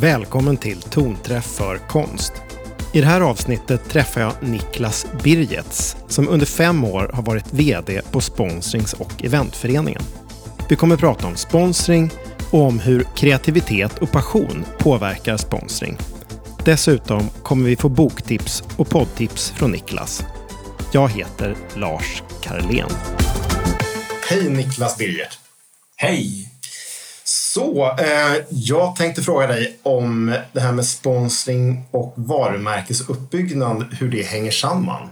Välkommen till Tonträff för konst. I det här avsnittet träffar jag Niklas Birgets som under fem år har varit VD på Sponsrings och eventföreningen. Vi kommer att prata om sponsring och om hur kreativitet och passion påverkar sponsring. Dessutom kommer vi få boktips och poddtips från Niklas. Jag heter Lars Karlén. Hej Niklas Birgert! Hej! Så, eh, jag tänkte fråga dig om det här med sponsring och varumärkesuppbyggnad, hur det hänger samman.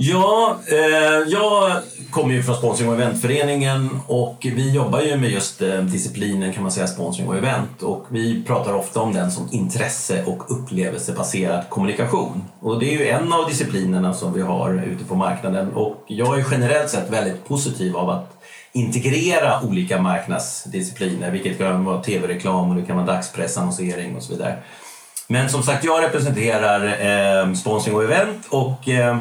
Ja, eh, jag kommer ju från sponsring och eventföreningen och vi jobbar ju med just eh, disciplinen kan man säga sponsring och event och vi pratar ofta om den som intresse och upplevelsebaserad kommunikation. Och det är ju en av disciplinerna som vi har ute på marknaden och jag är generellt sett väldigt positiv av att integrera olika marknadsdiscipliner, vilket kan vara tv-reklam och det kan vara dagspressannonsering och så vidare. Men som sagt, jag representerar eh, sponsring och event och eh,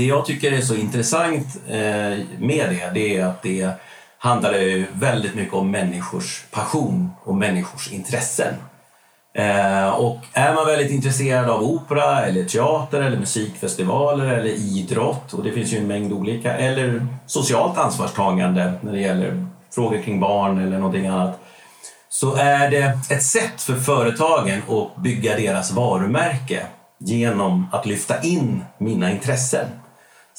det jag tycker är så intressant eh, med det, det är att det handlar väldigt mycket om människors passion och människors intressen. Eh, och är man väldigt intresserad av opera, eller teater, eller musikfestivaler eller idrott, och det finns ju en mängd olika, eller socialt ansvarstagande när det gäller frågor kring barn eller någonting annat, så är det ett sätt för företagen att bygga deras varumärke genom att lyfta in mina intressen.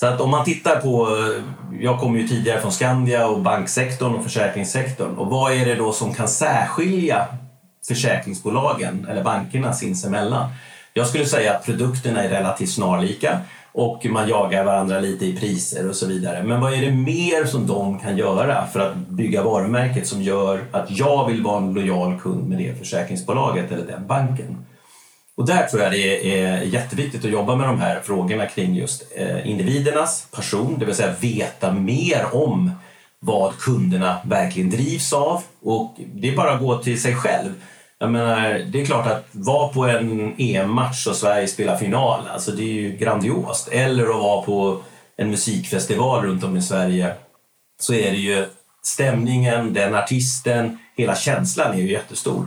Så att om man tittar på, jag kommer ju tidigare från Skandia och banksektorn och försäkringssektorn och vad är det då som kan särskilja försäkringsbolagen eller bankerna sinsemellan? Jag skulle säga att produkterna är relativt snarlika och man jagar varandra lite i priser och så vidare. Men vad är det mer som de kan göra för att bygga varumärket som gör att jag vill vara en lojal kund med det försäkringsbolaget eller den banken? Och där tror jag det är jätteviktigt att jobba med de här frågorna kring just eh, individernas passion, det vill säga veta mer om vad kunderna verkligen drivs av. Och det är bara att gå till sig själv. Jag menar, det är klart att vara på en EM-match och Sverige spelar final, alltså det är ju grandiost. Eller att vara på en musikfestival runt om i Sverige så är det ju stämningen, den artisten, hela känslan är ju jättestor.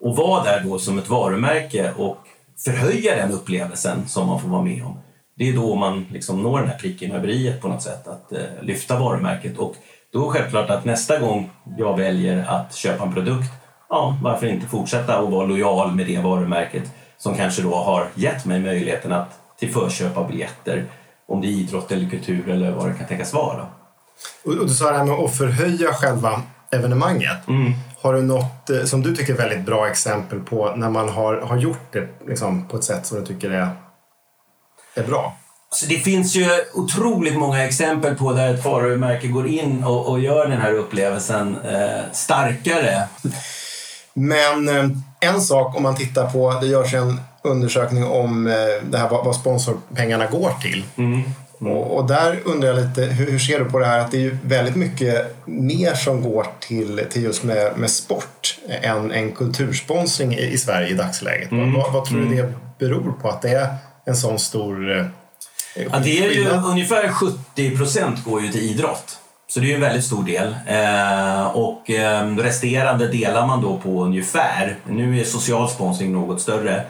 Och vara där då som ett varumärke och förhöja den upplevelsen som man får vara med om. Det är då man liksom når den här pricken över i på något sätt, att eh, lyfta varumärket. Och då självklart att nästa gång jag väljer att köpa en produkt, ja, varför inte fortsätta att vara lojal med det varumärket som kanske då har gett mig möjligheten att till förköp av biljetter, om det är idrott eller kultur eller vad det kan tänkas vara. Och, och du sa det här med att förhöja själva evenemanget. Mm. Har du något eh, som du tycker är väldigt bra exempel på när man har, har gjort det liksom, på ett sätt som du tycker är, är bra? Så det finns ju otroligt många exempel på där ett varumärke går in och, och gör den här upplevelsen eh, starkare. Men eh, en sak om man tittar på, det görs en undersökning om eh, det här, vad, vad sponsorpengarna går till. Mm. Mm. Och, och, där undrar jag lite, hur, hur, ser du på det här att det är ju väldigt mycket mer som går till, till just med, med sport än, än kultursponsring i, i Sverige i dagsläget. Mm. Vad, vad, tror du mm. det beror på att det är en sån stor eh, ja, Det är ju ungefär 70 procent går ju till idrott. Så det är en väldigt stor del. Eh, och eh, resterande delar man då på ungefär, nu är social sponsring något större,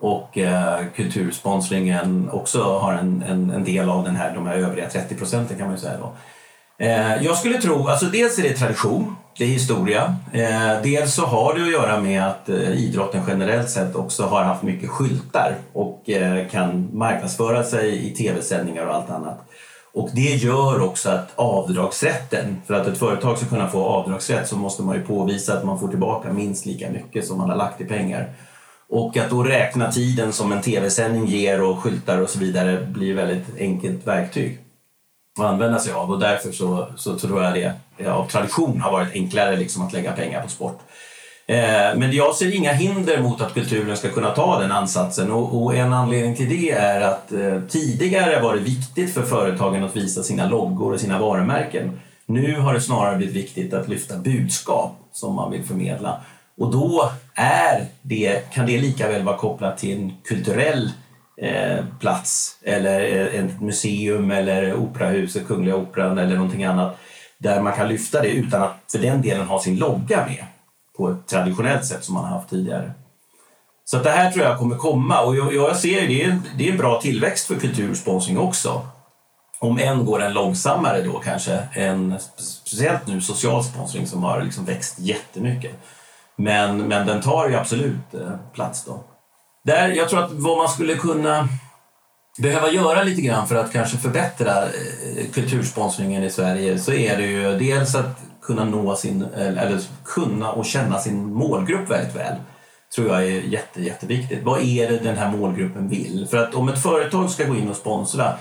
och eh, kultursponsringen också har en, en, en, del av den här, de här övriga 30 procenten kan man ju säga. Då. Eh, jag skulle tro, alltså dels är det tradition, det är historia. Eh, dels så har det att göra med att eh, idrotten generellt sett också har haft mycket skyltar och eh, kan marknadsföra sig i tv-sändningar och allt annat. Och det gör också att avdragsrätten, för att ett företag ska kunna få avdragsrätt så måste man ju påvisa att man får tillbaka minst lika mycket som man har lagt i pengar. Och att då räkna tiden som en tv-sändning ger och skyltar och så vidare blir väldigt enkelt verktyg att använda sig av och därför så, så tror jag det av tradition har varit enklare liksom att lägga pengar på sport. Eh, men jag ser inga hinder mot att kulturen ska kunna ta den ansatsen och, och en anledning till det är att eh, tidigare var det viktigt för företagen att visa sina loggor och sina varumärken. Nu har det snarare blivit viktigt att lyfta budskap som man vill förmedla och då är det, kan det lika väl vara kopplat till en kulturell eh, plats eller eh, ett museum eller operahuset, Kungliga Operan eller någonting annat där man kan lyfta det utan att för den delen ha sin logga med på ett traditionellt sätt som man har haft tidigare. Så det här tror jag kommer komma och jag, jag ser det är, det är en bra tillväxt för kultursponsring också. Om än går den långsammare då kanske än speciellt nu social sponsring som har liksom växt jättemycket. Men, men den tar ju absolut eh, plats då. Där, jag tror att vad man skulle kunna behöva göra lite grann för att kanske förbättra eh, kultursponsringen i Sverige så är det ju dels att kunna nå sin, eh, eller kunna och känna sin målgrupp väldigt väl tror jag är jätte, jätteviktigt. Vad är det den här målgruppen vill? För att om ett företag ska gå in och sponsra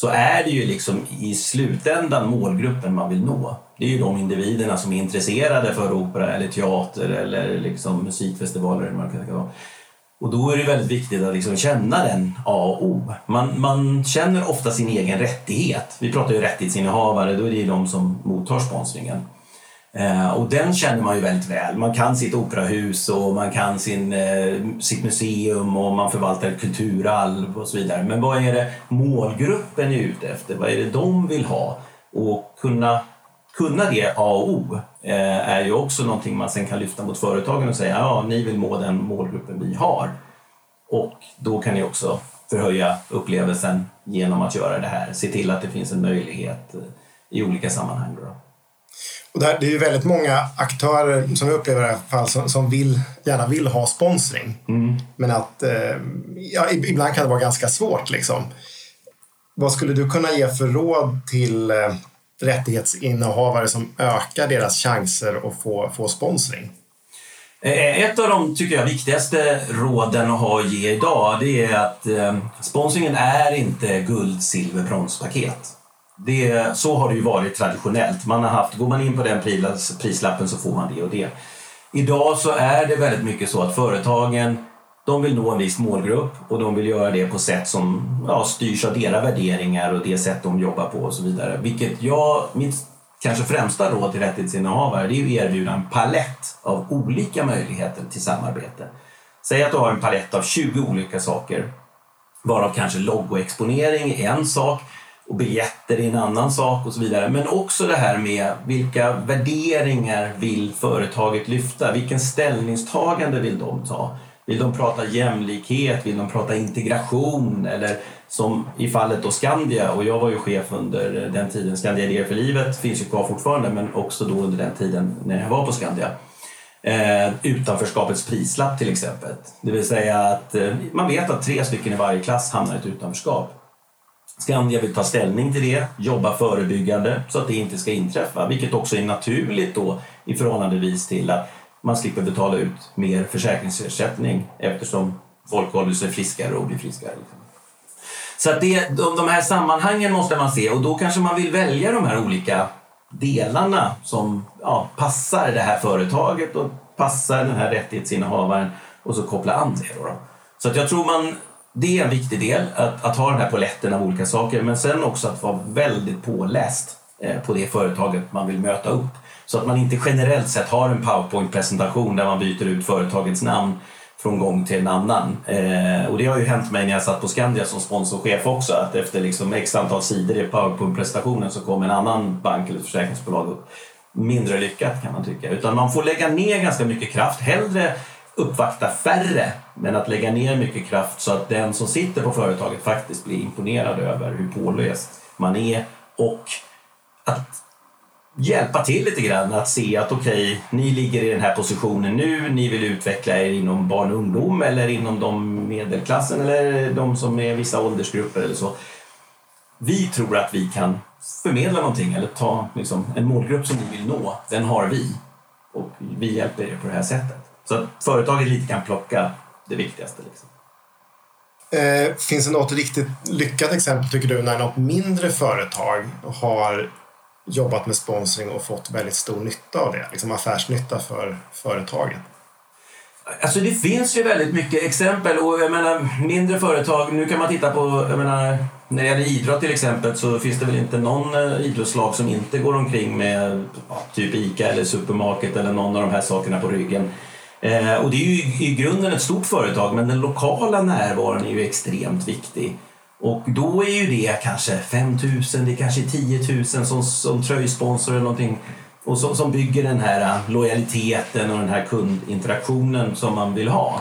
så är det ju liksom i slutändan målgruppen man vill nå. Det är ju de individerna som är intresserade för opera eller teater eller liksom musikfestivaler. Eller man kan och då är det väldigt viktigt att liksom känna den A och O. Man, man känner ofta sin egen rättighet. Vi pratar ju rättighetsinnehavare, då är det ju de som mottar sponsringen. Eh, och den känner man ju väldigt väl. Man kan sitt operahus och man kan sin, eh, sitt museum och man förvaltar ett kulturarv och så vidare. Men vad är det målgruppen är ute efter? Vad är det de vill ha? Och kunna, kunna det A och O eh, är ju också någonting man sen kan lyfta mot företagen och säga ja, ni vill må den målgruppen vi har. Och då kan ni också förhöja upplevelsen genom att göra det här. Se till att det finns en möjlighet eh, i olika sammanhang. Då. Och det, är ju väldigt många aktörer som vi upplever i alla fall som, som vill, gärna vill ha sponsring. Mm. Men att eh, ja, ibland kan det vara ganska svårt. Liksom. Vad skulle du kunna ge för råd till eh, rättighetsinnehavare som ökar deras chanser att få, få sponsring? Eh, ett av de tycker jag, viktigaste råden att ha att ge idag det är att eh, sponsringen är inte guld, silver, bronspaket. Det, så har det ju varit traditionellt. Man har haft, går man in på den prislappen så får man det och det. Idag så är det väldigt mycket så att företagen de vill nå en viss målgrupp och de vill göra det på sätt som ja, styrs av deras värderingar och det sätt de jobbar på och så vidare. Vilket jag, mitt kanske främsta råd till rättighetsinnehavare det är att erbjuda en palett av olika möjligheter till samarbete. Säg att du har en palett av 20 olika saker varav kanske logoexponering är en sak och biljetter är en annan sak och så vidare. Men också det här med vilka värderingar vill företaget lyfta? Vilken ställningstagande vill de ta? Vill de prata jämlikhet? Vill de prata integration? Eller som i fallet då Skandia, och jag var ju chef under den tiden, Skandia Idéer för livet finns ju kvar fortfarande, men också då under den tiden när jag var på Skandia. Eh, utanförskapets prislapp till exempel. Det vill säga att eh, man vet att tre stycken i varje klass hamnar i ett utanförskap. Skandia vill ta ställning till det, jobba förebyggande så att det inte ska inträffa, vilket också är naturligt då i förhållandevis till att man slipper betala ut mer försäkringsersättning eftersom folk håller sig friskare och blir friskare. Så att det, de här sammanhangen måste man se och då kanske man vill välja de här olika delarna som ja, passar det här företaget och passar den här rättighetsinnehavaren och så koppla an det. Då, då. Så att jag tror man det är en viktig del, att, att ha den här poletten av olika saker. Men sen också att vara väldigt påläst eh, på det företaget man vill möta upp. Så att man inte generellt sett har en powerpoint-presentation där man byter ut företagets namn från gång till en annan. Eh, och det har ju hänt mig när jag satt på Skandia som sponsorchef också att efter liksom x antal sidor i powerpoint-presentationen så kom en annan bank eller försäkringsbolag upp. Mindre lyckat kan man tycka. Utan man får lägga ner ganska mycket kraft. Hellre uppvakta färre men att lägga ner mycket kraft så att den som sitter på företaget faktiskt blir imponerad över hur påläst man är och att hjälpa till lite grann att se att okej, okay, ni ligger i den här positionen nu, ni vill utveckla er inom barn och ungdom eller inom de medelklassen eller de som är vissa åldersgrupper eller så. Vi tror att vi kan förmedla någonting eller ta liksom, en målgrupp som ni vill nå, den har vi och vi hjälper er på det här sättet. Så att företaget lite kan plocka det viktigaste. Liksom. Eh, finns det något riktigt lyckat exempel tycker du när något mindre företag har jobbat med sponsring och fått väldigt stor nytta av det? Liksom affärsnytta för företaget? Alltså det finns ju väldigt mycket exempel och jag menar mindre företag, nu kan man titta på, jag menar när det gäller idrott till exempel så finns det väl inte någon eh, idrottslag som inte går omkring med ja, typ ICA eller Supermarket eller någon av de här sakerna på ryggen. Eh, och det är ju i grunden ett stort företag men den lokala närvaron är ju extremt viktig. Och då är ju det kanske 5 000, det är kanske 10 000 som, som tröjsponsor eller någonting. och som, som bygger den här eh, lojaliteten och den här kundinteraktionen som man vill ha.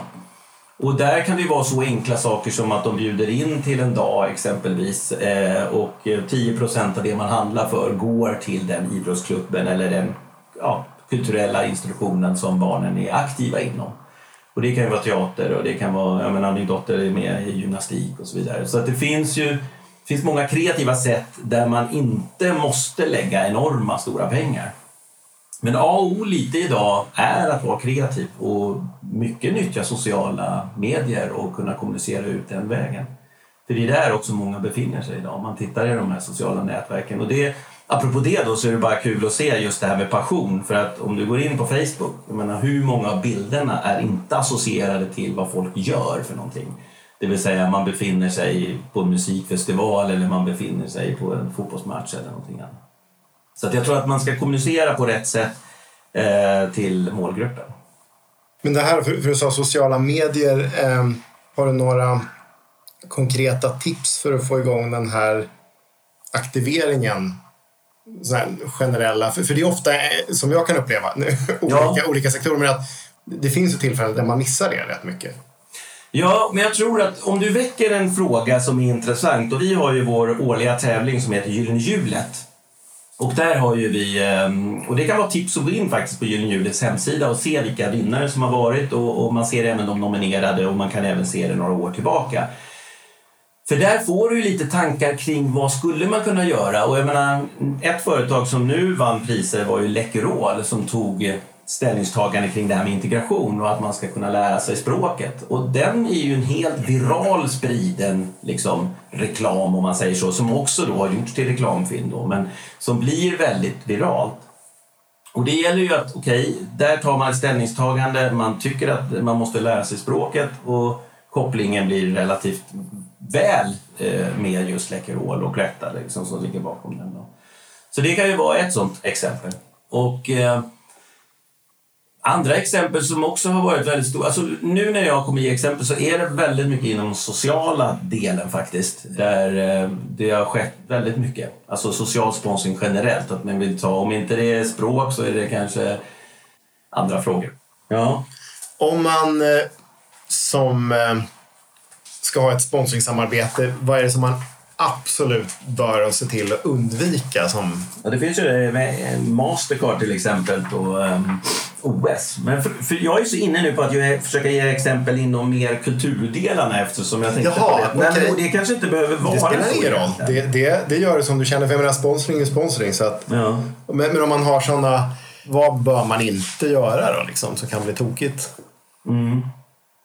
Och där kan det vara så enkla saker som att de bjuder in till en dag exempelvis eh, och 10% av det man handlar för går till den idrottsklubben eller den ja, kulturella institutionen som barnen är aktiva inom. Och det kan ju vara teater och det kan vara, jag menar min dotter är med i gymnastik och så vidare. Så att det finns ju det finns många kreativa sätt där man inte måste lägga enorma stora pengar. Men A och O lite idag är att vara kreativ och mycket nyttja sociala medier och kunna kommunicera ut den vägen. För det är där också många befinner sig idag. Man tittar i de här sociala nätverken. Och det, apropå det då så är det bara kul att se just det här med passion. För att om du går in på Facebook, jag menar hur många av bilderna är inte associerade till vad folk gör för någonting. Det vill säga man befinner sig på en musikfestival eller man befinner sig på en fotbollsmatch eller någonting annat. Så att jag tror att man ska kommunicera på rätt sätt eh, till målgruppen. Men det här, för, för du sa sociala medier, eh, har du några konkreta tips för att få igång den här aktiveringen? Generella, för, för det är ofta, eh, som jag kan uppleva, olika, ja. olika sektorer, men att det finns ju tillfällen där man missar det rätt mycket. Ja, men jag tror att om du väcker en fråga som är intressant och vi har ju vår årliga tävling som heter Gyllene hjulet och där har ju vi, ehm, och det kan vara tips att gå in faktiskt på Gyllene Julets hemsida och se vilka vinnare som har varit och, och, man ser även de nominerade och man kan även se det några år tillbaka. För där får du lite tankar kring vad skulle man kunna göra och jag menar ett företag som nu vann priser var ju Läkerol som tog ställningstagande kring det här med integration och att man ska kunna lära sig språket. Och den är ju en helt viral spriden liksom, reklam om man säger så, som också då har gjorts till reklamfilm då, men som blir väldigt viralt. Och det gäller ju att, okej, okay, där tar man ett ställningstagande, man tycker att man måste lära sig språket och kopplingen blir relativt väl eh, med just Läkerol och Cloetta liksom, som ligger bakom den. Då. Så det kan ju vara ett sånt exempel. Och eh, Andra exempel som också har varit väldigt stora, alltså nu när jag kommer ge exempel så är det väldigt mycket inom den sociala delen faktiskt. Där eh, det har skett väldigt mycket. Alltså social sponsring generellt. Att man vill ta, om inte det är språk så är det kanske andra frågor. Ja. Om man eh, som eh, ska ha ett sponsringssamarbete, vad är det som man absolut bör se till att undvika? Som... Ja, det finns ju Mastercard till exempel på um, OS. Men för, för, jag är så inne nu på att jag försöker ge exempel inom mer kulturdelarna eftersom jag tänkte Jaha, på det. Men okay. det kanske inte behöver vara det spelar ingen roll. Det, det, det gör det som du känner. För jag menar, sponsring är sponsring. Så att, ja. men, men om man har sådana, vad bör man inte göra då liksom, som kan bli tokigt? Mm.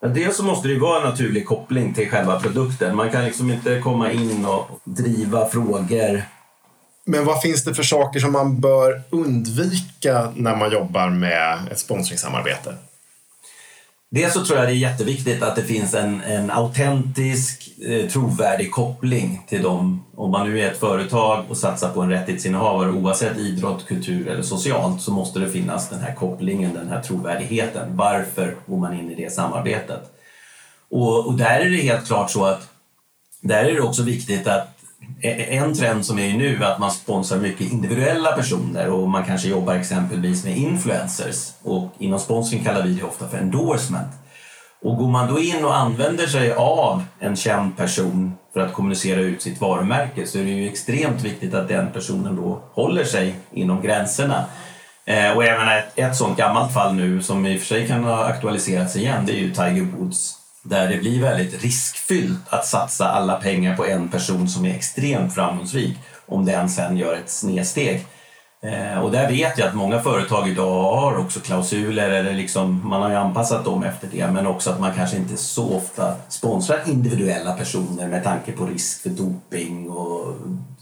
Dels så måste det vara en naturlig koppling till själva produkten. Man kan liksom inte komma in och driva frågor. Men vad finns det för saker som man bör undvika när man jobbar med ett sponsringssamarbete? Dels så tror jag det är jätteviktigt att det finns en, en autentisk, eh, trovärdig koppling till dem. Om man nu är ett företag och satsar på en rättighetsinnehavare oavsett idrott, kultur eller socialt så måste det finnas den här kopplingen, den här trovärdigheten. Varför går man in i det samarbetet? Och, och där är det helt klart så att där är det också viktigt att en trend som är nu är att man sponsrar mycket individuella personer och man kanske jobbar exempelvis med influencers och inom sponsring kallar vi det ofta för endorsement. Och går man då in och använder sig av en känd person för att kommunicera ut sitt varumärke så är det ju extremt viktigt att den personen då håller sig inom gränserna. Eh, och jag menar, ett, ett sånt gammalt fall nu som i och för sig kan ha aktualiserats igen det är ju Tiger Woods där det blir väldigt riskfyllt att satsa alla pengar på en person som är extremt framgångsrik om den sen gör ett snedsteg. Eh, och där vet jag att många företag idag har också klausuler, eller liksom, man har ju anpassat dem efter det, men också att man kanske inte så ofta sponsrar individuella personer med tanke på risk för doping och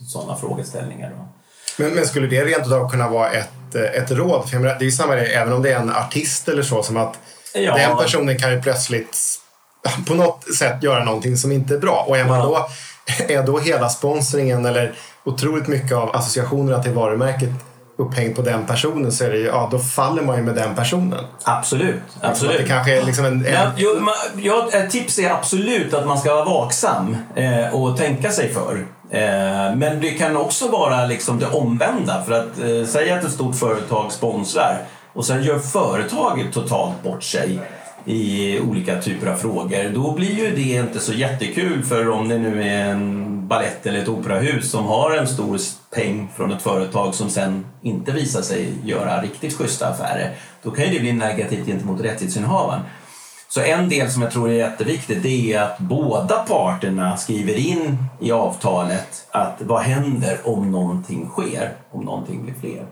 sådana frågeställningar. Men, men, skulle det rent av kunna vara ett, ett råd? För menar, det är ju samma det, även om det är en artist eller så, som att ja. den personen kan ju plötsligt på något sätt göra någonting som inte är bra. Och är, man då, är då hela sponsringen eller otroligt mycket av associationerna till varumärket upphängt på den personen så är det ju, ja, då faller man ju med den personen. Absolut. absolut. Det kanske är liksom en, en... Ja, jo, man, ja, ett tips är absolut att man ska vara vaksam eh, och tänka sig för. Eh, men det kan också vara liksom det omvända. För att eh, säga att ett stort företag sponsrar och sen gör företaget totalt bort sig i olika typer av frågor. Då blir ju det inte så jättekul för om det nu är en ballett eller ett operahus som har en stor peng från ett företag som sen inte visar sig göra riktigt schyssta affärer. Då kan ju det bli negativt gentemot rättighetsinnehavaren. Så en del som jag tror är jätteviktigt det är att båda parterna skriver in i avtalet att vad händer om någonting sker, om någonting blir fler.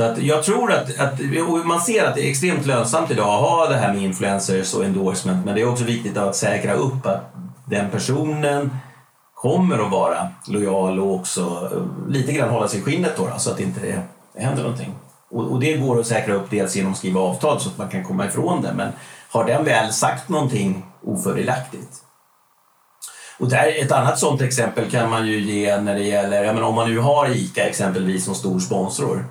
Så att jag tror att, att man ser att det är extremt lönsamt idag att ha det här med influencers och endorsement men det är också viktigt att säkra upp att den personen kommer att vara lojal och också eh, lite grann hålla sig i skinnet då, så att det inte det händer någonting. Och, och, det går att säkra upp dels genom att skriva avtal så att man kan komma ifrån det men har den väl sagt någonting ofördelaktigt och där, ett annat sådant exempel kan man ju ge när det gäller, jag menar, om man nu har ICA exempelvis som stor sponsor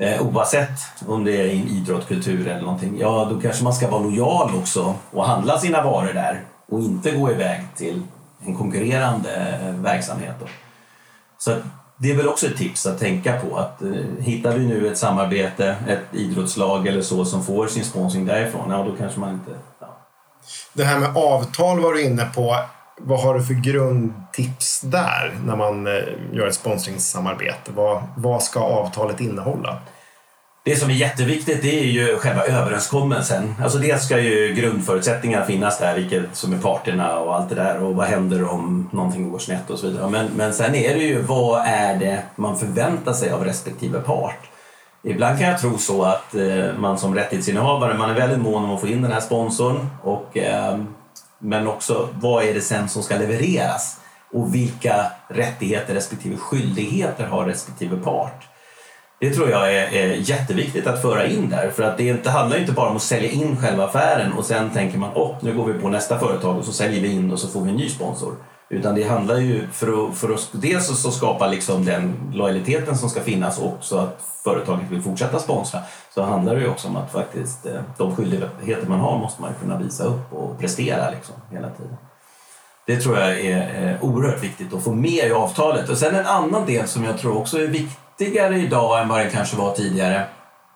Eh, oavsett om det är idrott, kultur eller någonting, ja då kanske man ska vara lojal också och handla sina varor där och inte gå iväg till en konkurrerande eh, verksamhet. Då. Så det är väl också ett tips att tänka på att eh, hittar vi nu ett samarbete, ett idrottslag eller så som får sin sponsring därifrån, ja då kanske man inte... Ja. Det här med avtal var du inne på. Vad har du för grundtips där när man eh, gör ett sponsringssamarbete? Vad, vad ska avtalet innehålla? Det som är jätteviktigt det är ju själva överenskommelsen. Alltså dels ska ju grundförutsättningarna finnas där, vilket som är parterna och allt det där och vad händer om någonting går snett och så vidare. Men, men sen är det ju vad är det man förväntar sig av respektive part. Ibland kan jag tro så att eh, man som rättighetsinnehavare, man är väldigt mån om att få in den här sponsorn och ehm, men också vad är det sen som ska levereras och vilka rättigheter respektive skyldigheter har respektive part. Det tror jag är, är jätteviktigt att föra in där för att det inte, handlar inte bara om att sälja in själva affären och sen tänker man oh, nu går vi på nästa företag och så säljer vi in och så får vi en ny sponsor. Utan det handlar ju för att, för att dels så skapa liksom den lojaliteten som ska finnas och så att företaget vill fortsätta sponsra så handlar det ju också om att faktiskt eh, de skyldigheter man har måste man kunna visa upp och prestera liksom hela tiden. Det tror jag är eh, oerhört viktigt att få med i avtalet. Och sen en annan del som jag tror också är viktigare idag än vad det kanske var tidigare.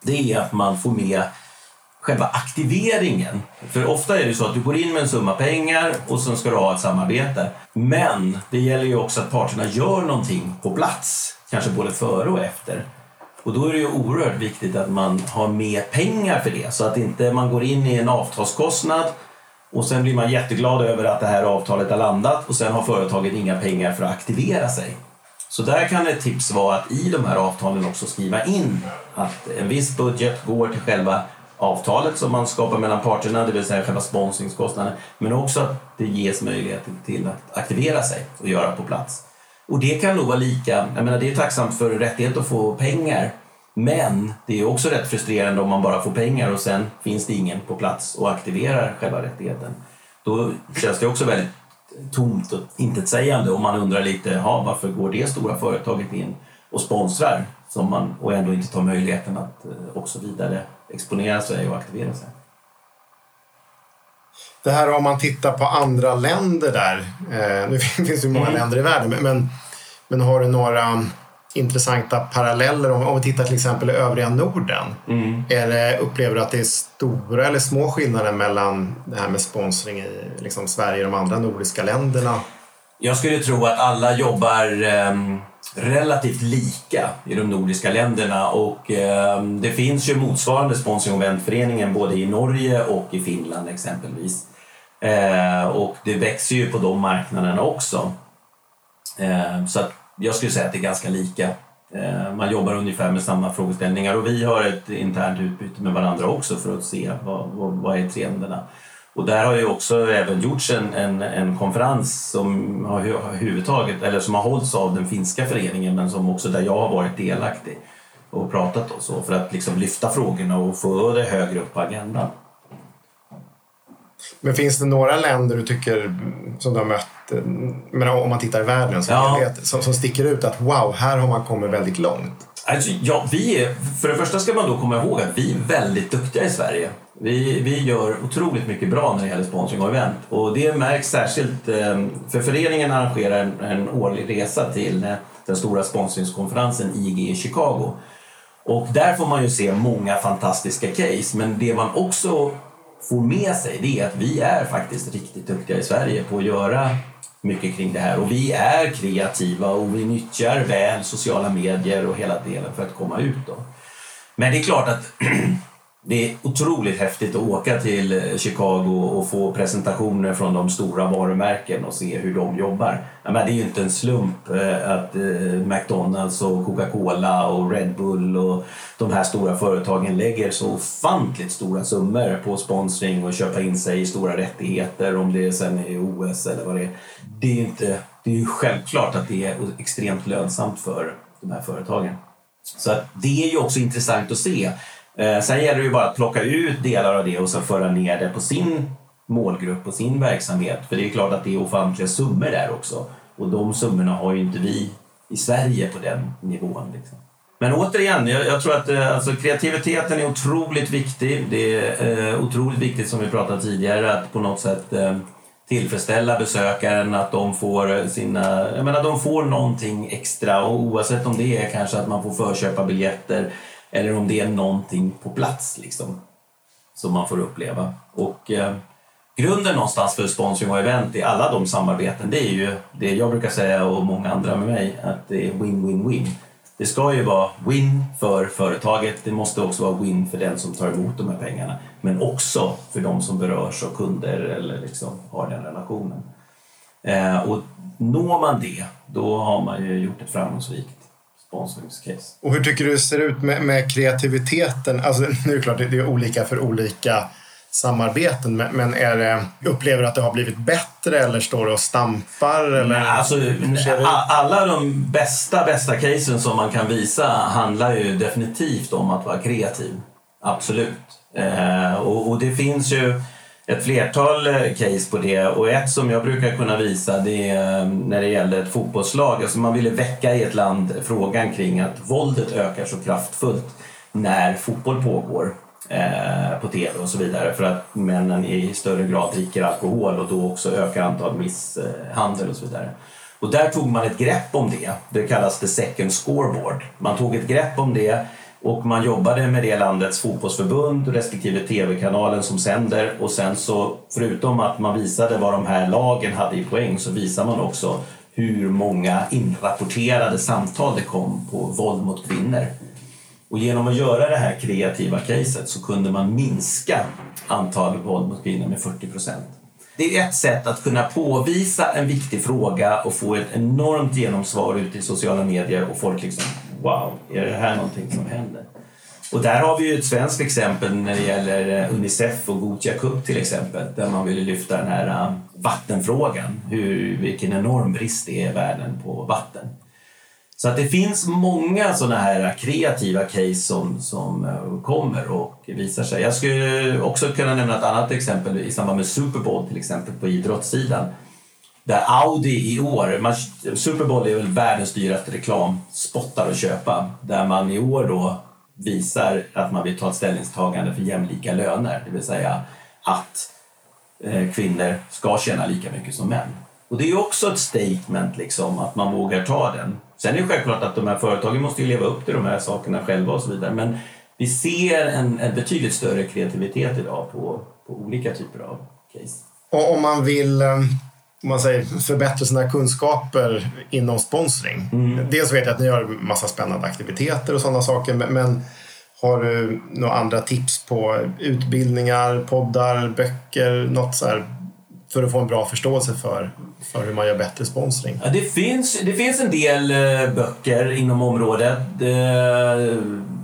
Det är att man får med själva aktiveringen. För ofta är det så att du går in med en summa pengar och sen ska du ha ett samarbete. Men det gäller ju också att parterna gör någonting på plats, kanske både före och efter. Och då är det ju oerhört viktigt att man har med pengar för det så att inte man går in i en avtalskostnad och sen blir man jätteglad över att det här avtalet har landat och sen har företaget inga pengar för att aktivera sig. Så där kan ett tips vara att i de här avtalen också skriva in att en viss budget går till själva avtalet som man skapar mellan parterna, det vill säga själva sponsringskostnaden, men också att det ges möjlighet till att aktivera sig och göra på plats. Och det kan nog vara lika, jag menar det är tacksamt för rättighet att få pengar, men det är också rätt frustrerande om man bara får pengar och sen finns det ingen på plats och aktiverar själva rättigheten. Då känns det också väldigt tomt och intetsägande och man undrar lite, ja varför går det stora företaget in och sponsrar som man, och ändå inte tar möjligheten att eh, också vidare exponera sig och aktivera sig. Det här om man tittar på andra länder där. Eh, nu finns det ju många mm. länder i världen, men, men har du några intressanta paralleller om, om vi tittar till exempel i övriga Norden? Mm. Är upplever du att det är stora eller små skillnader mellan det här med sponsring i liksom Sverige och de andra nordiska länderna? Jag skulle tro att alla jobbar eh, relativt lika i de nordiska länderna och eh, det finns ju motsvarande sponsring och eventföreningen både i Norge och i Finland exempelvis. Eh, och det växer ju på de marknaderna också. Eh, så jag skulle säga att det är ganska lika. Eh, man jobbar ungefär med samma frågeställningar och vi har ett internt utbyte med varandra också för att se vad, vad, vad är trenderna. Och där har ju också även gjorts en, en, en konferens som har huvudtaget, eller som har hållits av den finska föreningen men som också där jag har varit delaktig och pratat och så för att liksom lyfta frågorna och få det högre upp på agendan. Men finns det några länder du tycker som du har mött, men om man tittar i världen som, ja. som, som sticker ut att wow, här har man kommit väldigt långt? Alltså, ja, vi är, för det första ska man då komma ihåg att vi är väldigt duktiga i Sverige vi, vi gör otroligt mycket bra när det gäller sponsring och event. Och det märks särskilt eh, för föreningen arrangerar en, en årlig resa till eh, den stora sponsringskonferensen IG i Chicago. Och där får man ju se många fantastiska case. Men det man också får med sig det är att vi är faktiskt riktigt duktiga i Sverige på att göra mycket kring det här. Och vi är kreativa och vi nyttjar väl sociala medier och hela delen för att komma ut. Då. Men det är klart att det är otroligt häftigt att åka till eh, Chicago och få presentationer från de stora varumärken och se hur de jobbar. Men det är ju inte en slump eh, att eh, McDonalds och Coca-Cola och Red Bull och de här stora företagen lägger så ofantligt stora summor på sponsring och köpa in sig i stora rättigheter om det sen är OS eller vad det är. Det är, inte, det är ju självklart att det är extremt lönsamt för de här företagen. Så det är ju också intressant att se Eh, sen gäller det ju bara att plocka ut delar av det och sen föra ner det på sin målgrupp och sin verksamhet. För det är klart att det är ofantliga summor där också. Och de summorna har ju inte vi i Sverige på den nivån. Liksom. Men återigen, jag, jag, tror att eh, alltså, kreativiteten är otroligt viktig. Det är eh, otroligt viktigt, som vi pratade tidigare, att på något sätt eh, tillfredsställa besökaren, att de får sina, jag menar, de får någonting extra och oavsett om det är kanske att man får förköpa biljetter eller om det är någonting på plats liksom, som man får uppleva. Och eh, Grunden någonstans för sponsring och event i alla de samarbeten det är ju det jag brukar säga och många andra med mig att det är win-win-win. Det ska ju vara win för företaget, det måste också vara win för den som tar emot de här pengarna men också för de som berörs och kunder eller liksom har den relationen. Eh, och når man det, då har man ju gjort ett framgångsrikt sponsringscase. Och hur tycker du det ser ut med, med kreativiteten? Alltså, nu är det klart, det är olika för olika samarbeten, men är det, upplever du att det har blivit bättre eller står det och stampar? Eller? Nej, alltså, alla de bästa, bästa casen som man kan visa handlar ju definitivt om att vara kreativ. Absolut. Eh, och, och, det finns ju ett flertal eh, case på det och ett som jag brukar kunna visa det är eh, när det gäller ett fotbollslag. Alltså man ville väcka i ett land frågan kring att våldet ökar så kraftfullt när fotboll pågår eh, på tv och så vidare för att männen i större grad dricker alkohol och då också ökar antalet misshandel och så vidare. Och där tog man ett grepp om det. Det kallas the second scoreboard. Man tog ett grepp om det och man jobbade med det landets fotbollsförbund respektive tv-kanalen som sänder och sen så förutom att man visade vad de här lagen hade i poäng så visar man också hur många inrapporterade samtal det kom på våld mot kvinnor. Och genom att göra det här kreativa caset så kunde man minska antalet våld mot kvinnor med 40 procent. Det är ett sätt att kunna påvisa en viktig fråga och få ett enormt genomsvar ute i sociala medier och folk liksom wow, är det här någonting som händer? Och där har vi ju ett svenskt exempel när det gäller eh, Unicef och Gothia Cup till exempel där man ville lyfta den här eh, vattenfrågan, hur, vilken enorm brist det är i världen på vatten. Så att det finns många sådana här kreativa case som, som eh, kommer och visar sig. Jag skulle också kunna nämna ett annat exempel i samband med Super Bowl till exempel på idrottssidan där Audi i år, man, Super Bowl är väl världens dyraste reklamspottar att köpa, där man i år då visar att man vill ta ett ställningstagande för jämlika löner, det vill säga att eh, kvinnor ska tjäna lika mycket som män. Och det är också ett statement liksom, att man vågar ta den. Sen är det självklart att de här företagen måste ju leva upp till de här sakerna själva och så vidare, men vi ser en, en betydligt större kreativitet idag på, på olika typer av case. Och om man vill eh, om man säger, förbättra sina kunskaper inom sponsring. Mm. Dels vet jag att ni har massa spännande aktiviteter och sådana saker, men har du några andra tips på utbildningar, poddar, böcker, något så här för att få en bra förståelse för, för hur man gör bättre sponsring? Ja, det, finns, det finns en del eh, böcker inom området.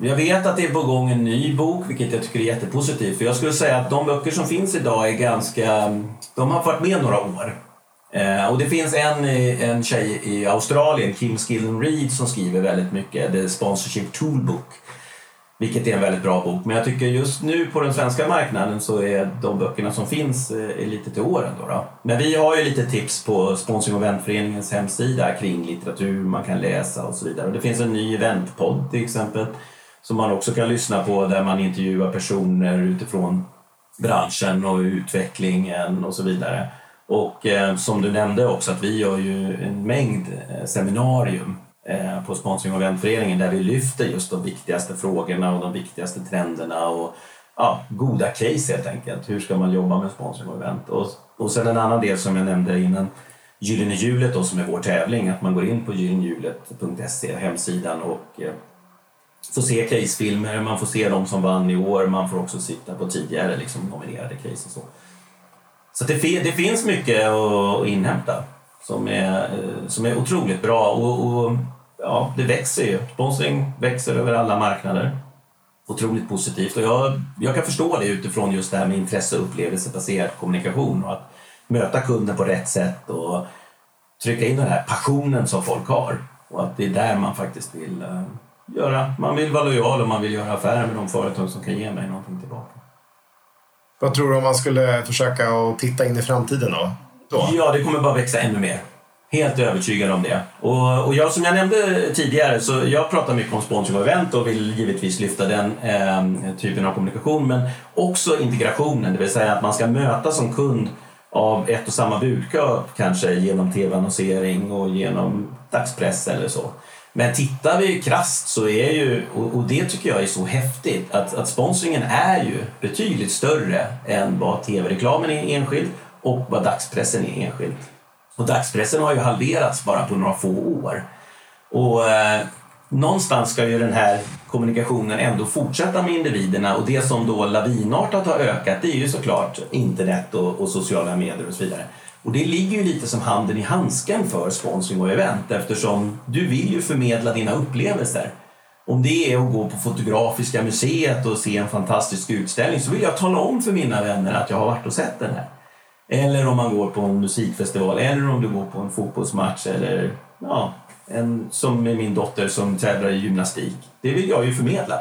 Jag vet att det är på gång en ny bok, vilket jag tycker är jättepositivt. För jag skulle säga att de böcker som finns idag är ganska... De har varit med några år. Eh, och det finns en, en tjej i Australien, Kim Skillen Reed, som skriver väldigt mycket, The Sponsorship Toolbook. Vilket är en väldigt bra bok. Men jag tycker just nu på den svenska marknaden så är de böckerna som finns eh, lite till åren. Då, då. Men vi har ju lite tips på Sponsring och eventföreningens hemsida kring litteratur man kan läsa och så vidare. Och det finns en ny eventpodd till exempel som man också kan lyssna på där man intervjuar personer utifrån branschen och utvecklingen och så vidare. Och eh, som du nämnde också att vi gör ju en mängd eh, seminarium eh, på Sponsring och eventföreningen där vi lyfter just de viktigaste frågorna och de viktigaste trenderna och ja, goda case helt enkelt. Hur ska man jobba med sponsring och event? Och, och sen en annan del som jag nämnde innan, Gyllene hjulet då, som är vår tävling, att man går in på gyllenehjulet.se, hemsidan och eh, får se casefilmer, man får se de som vann i år, man får också sitta på tidigare liksom, nominerade case och så. Så det, det finns mycket att inhämta som är, som är otroligt bra och, och ja, det växer ju. Sponsring växer över alla marknader. Otroligt positivt och jag, jag kan förstå det utifrån just det här med intresse och upplevelsebaserad kommunikation och att möta kunden på rätt sätt och trycka in den här passionen som folk har och att det är där man faktiskt vill eh, göra. Man vill vara lojal och man vill göra affärer med de företag som kan ge mig någonting tillbaka. Vad tror du om man skulle försöka att titta in i framtiden då? då? Ja, det kommer bara växa ännu mer. Helt övertygad om det. Och, och jag, som jag nämnde tidigare, så jag pratar mycket om sponsring och event och vill givetvis lyfta den eh, typen av kommunikation. Men också integrationen, det vill säga att man ska möta som kund av ett och samma budskap kanske genom tv-annonsering och genom dagspress eller så. Men tittar vi krasst så är ju, och det tycker jag är så häftigt, att, att sponsringen är ju betydligt större än vad tv-reklamen är enskild och vad dagspressen är enskild. Och dagspressen har ju halverats bara på några få år. Och eh, någonstans ska ju den här kommunikationen ändå fortsätta med individerna och det som då lavinartat har ökat det är ju såklart internet och, och sociala medier och så vidare. Och det ligger ju lite som handen i handsken för sponsring och event eftersom du vill ju förmedla dina upplevelser. Om det är att gå på Fotografiska museet och se en fantastisk utställning så vill jag tala om för mina vänner att jag har varit och sett den här. Eller om man går på en musikfestival eller om du går på en fotbollsmatch eller ja, en, som med min dotter som tävlar i gymnastik. Det vill jag ju förmedla.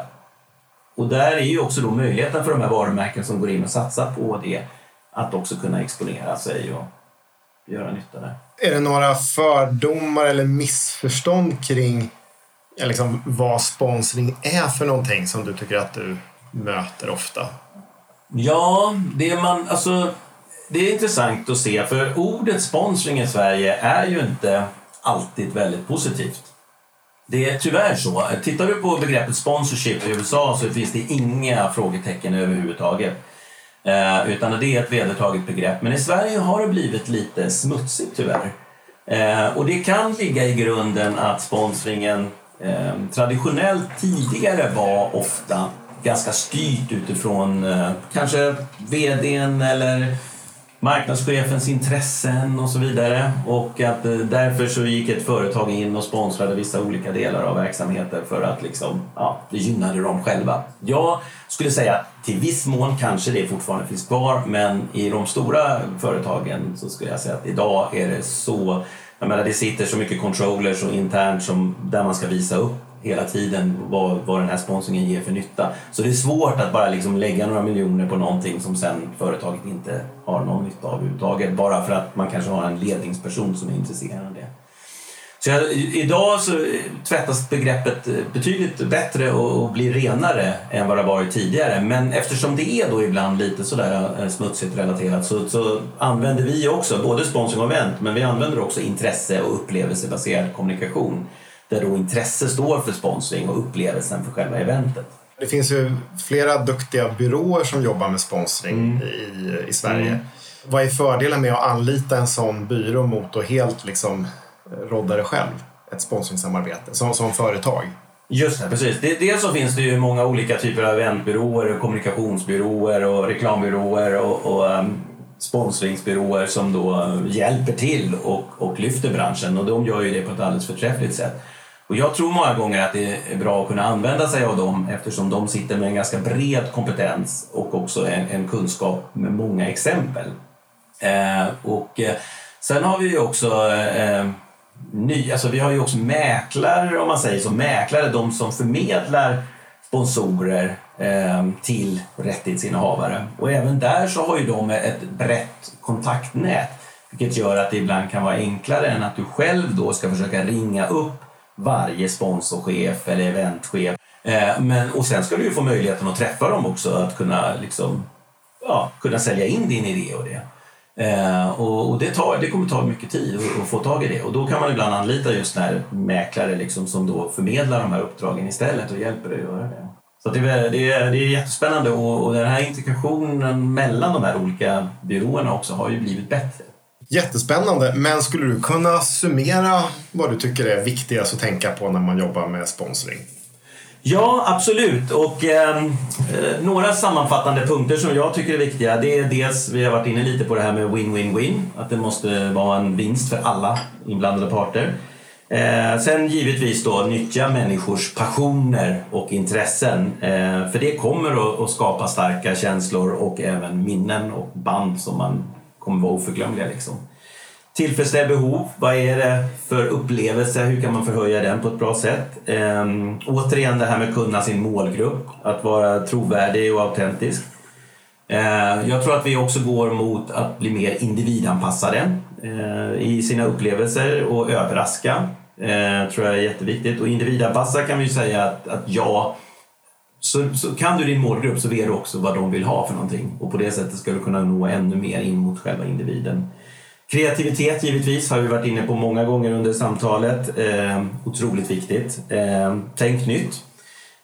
Och där är ju också då möjligheten för de här varumärken som går in och satsar på det att också kunna exponera sig och göra nytta där. Är det några fördomar eller missförstånd kring liksom, vad sponsring är för någonting som du tycker att du möter ofta? Ja, det man, alltså, det är intressant att se för ordet sponsring i Sverige är ju inte alltid väldigt positivt. Det är tyvärr så. Tittar du på begreppet sponsorship i USA så finns det inga frågetecken överhuvudtaget. Eh, utan det är ett vedertaget begrepp. Men i Sverige har det blivit lite smutsigt tyvärr. Eh, och det kan ligga i grunden att sponsringen eh, traditionellt tidigare var ofta ganska styrt utifrån eh, kanske vdn eller marknadschefens intressen och så vidare. Och att eh, därför så gick ett företag in och sponsrade vissa olika delar av verksamheten för att liksom, ja, det gynnade dem själva. Jag skulle säga att till viss mån kanske det fortfarande finns kvar men i de stora företagen så skulle jag säga att idag är det så jag menar, det sitter så mycket controllers och internt som, där man ska visa upp hela tiden vad, vad den här sponsringen ger för nytta. Så det är svårt att bara liksom lägga några miljoner på någonting som sen företaget inte har någon nytta av överhuvudtaget. Bara för att man kanske har en ledningsperson som är intresserad av det. Så jag, idag så tvättas begreppet betydligt bättre och, och blir renare än vad det varit tidigare. Men eftersom det är då ibland lite sådär eh, smutsigt relaterat så, så använder vi också både sponsring och event men vi använder också intresse och upplevelsebaserad kommunikation där då intresse står för sponsring och upplevelsen för själva eventet. Det finns ju flera duktiga byråer som jobbar med sponsring mm. i, i Sverige. Mm. Vad är fördelen med att anlita en sån byrå mot att helt liksom rodda det själv? Ett sponsringssamarbete som, som företag. Just det, precis. Dels så finns det ju många olika typer av eventbyråer, kommunikationsbyråer och reklambyråer och, och um, sponsringsbyråer som då hjälper till och, och lyfter branschen och de gör ju det på ett alldeles förträffligt sätt. Och jag tror många gånger att det är bra att kunna använda sig av dem eftersom de sitter med en ganska bred kompetens och också en, en kunskap med många exempel. Eh, och eh, sen har vi ju också eh, ny, alltså vi har ju också mäklare om man säger så, mäklare, de som förmedlar sponsorer eh, till rättighetsinnehavare. Och även där så har ju de ett brett kontaktnät vilket gör att det ibland kan vara enklare än att du själv då ska försöka ringa upp varje sponsorchef eller eventchef. Eh, men, och sen ska du ju få möjligheten att träffa dem också, att kunna liksom, ja, kunna sälja in din idé och det. Eh, och, och det, tar, det kommer ta mycket tid att, att, få tag i det och då kan man ibland anlita just när mäklare liksom som då förmedlar de här uppdragen istället och hjälper dig att göra det. Så det är, det är, det är jättespännande och, och den här integrationen mellan de här olika byråerna också har ju blivit bättre. Jättespännande, men skulle du kunna summera vad du tycker är viktigast att tänka på när man jobbar med sponsring? Ja, absolut. Och ehm, eh, några sammanfattande punkter som jag tycker är viktiga. Det är dels, vi har varit inne lite på det här med win-win-win. Att det måste vara en vinst för alla inblandade parter. Eh, sen givetvis då nyttja människors passioner och intressen. Eh, för det kommer att, att, skapa starka känslor och även minnen och band som man kommer vara oförglömliga. Liksom. Tillfredsställ behov. Vad är det för upplevelse? Hur kan man förhöja den på ett bra sätt? Ehm, återigen det här med att kunna sin målgrupp. Att vara trovärdig och autentisk. Ehm, jag tror att vi också går mot att bli mer individanpassade eh, i sina upplevelser och överraska. Det tror jag är jätteviktigt. Och individanpassa kan vi ju säga att, att ja, så, så, kan du din målgrupp så vet du också vad de vill ha för någonting och på det sättet ska du kunna nå ännu mer in mot själva individen. Kreativitet givetvis har vi varit inne på många gånger under samtalet. Eh, otroligt viktigt. Eh, tänk nytt.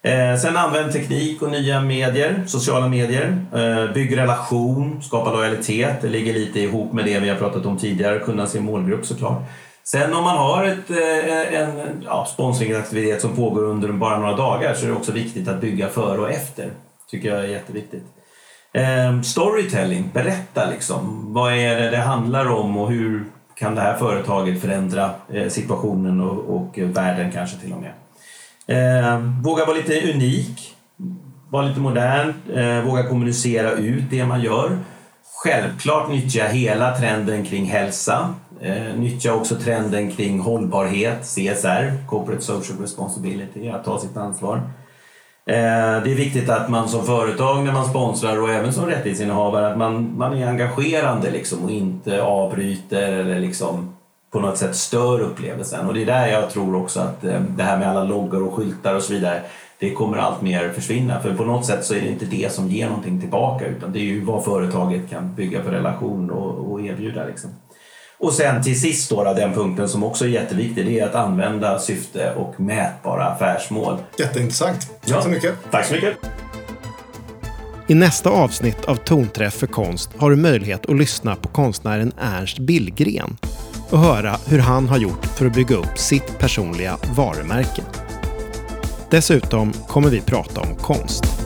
Eh, sen använd teknik och nya medier, sociala medier. Eh, bygg relation, skapa lojalitet. Det ligger lite ihop med det vi har pratat om tidigare, kunna se målgrupp såklart. Sen om man har ett, eh, en ja, sponsringsaktivitet som pågår under bara några dagar så är det också viktigt att bygga före och efter. tycker jag är jätteviktigt. Eh, storytelling, berätta liksom. Vad är det det handlar om och hur kan det här företaget förändra eh, situationen och, och världen kanske till och med. Eh, våga vara lite unik, vara lite modern, eh, våga kommunicera ut det man gör. Självklart nyttja hela trenden kring hälsa. Eh, nyttja också trenden kring hållbarhet, CSR, Corporate Social Responsibility, att ta sitt ansvar. Eh, det är viktigt att man som företag när man sponsrar och även som rättighetsinnehavare att man, man är engagerande liksom och inte avbryter eller liksom på något sätt stör upplevelsen. Och det är där jag tror också att eh, det här med alla loggor och skyltar och så vidare det kommer allt mer försvinna. För på något sätt så är det inte det som ger någonting tillbaka utan det är ju vad företaget kan bygga för relation och, och erbjuda. Liksom. Och sen till sist då, den punkten som också är jätteviktig, det är att använda syfte och mätbara affärsmål. Jätteintressant. Tack ja. så mycket. Tack så mycket. I nästa avsnitt av Tonträff för konst har du möjlighet att lyssna på konstnären Ernst Billgren och höra hur han har gjort för att bygga upp sitt personliga varumärke. Dessutom kommer vi prata om konst.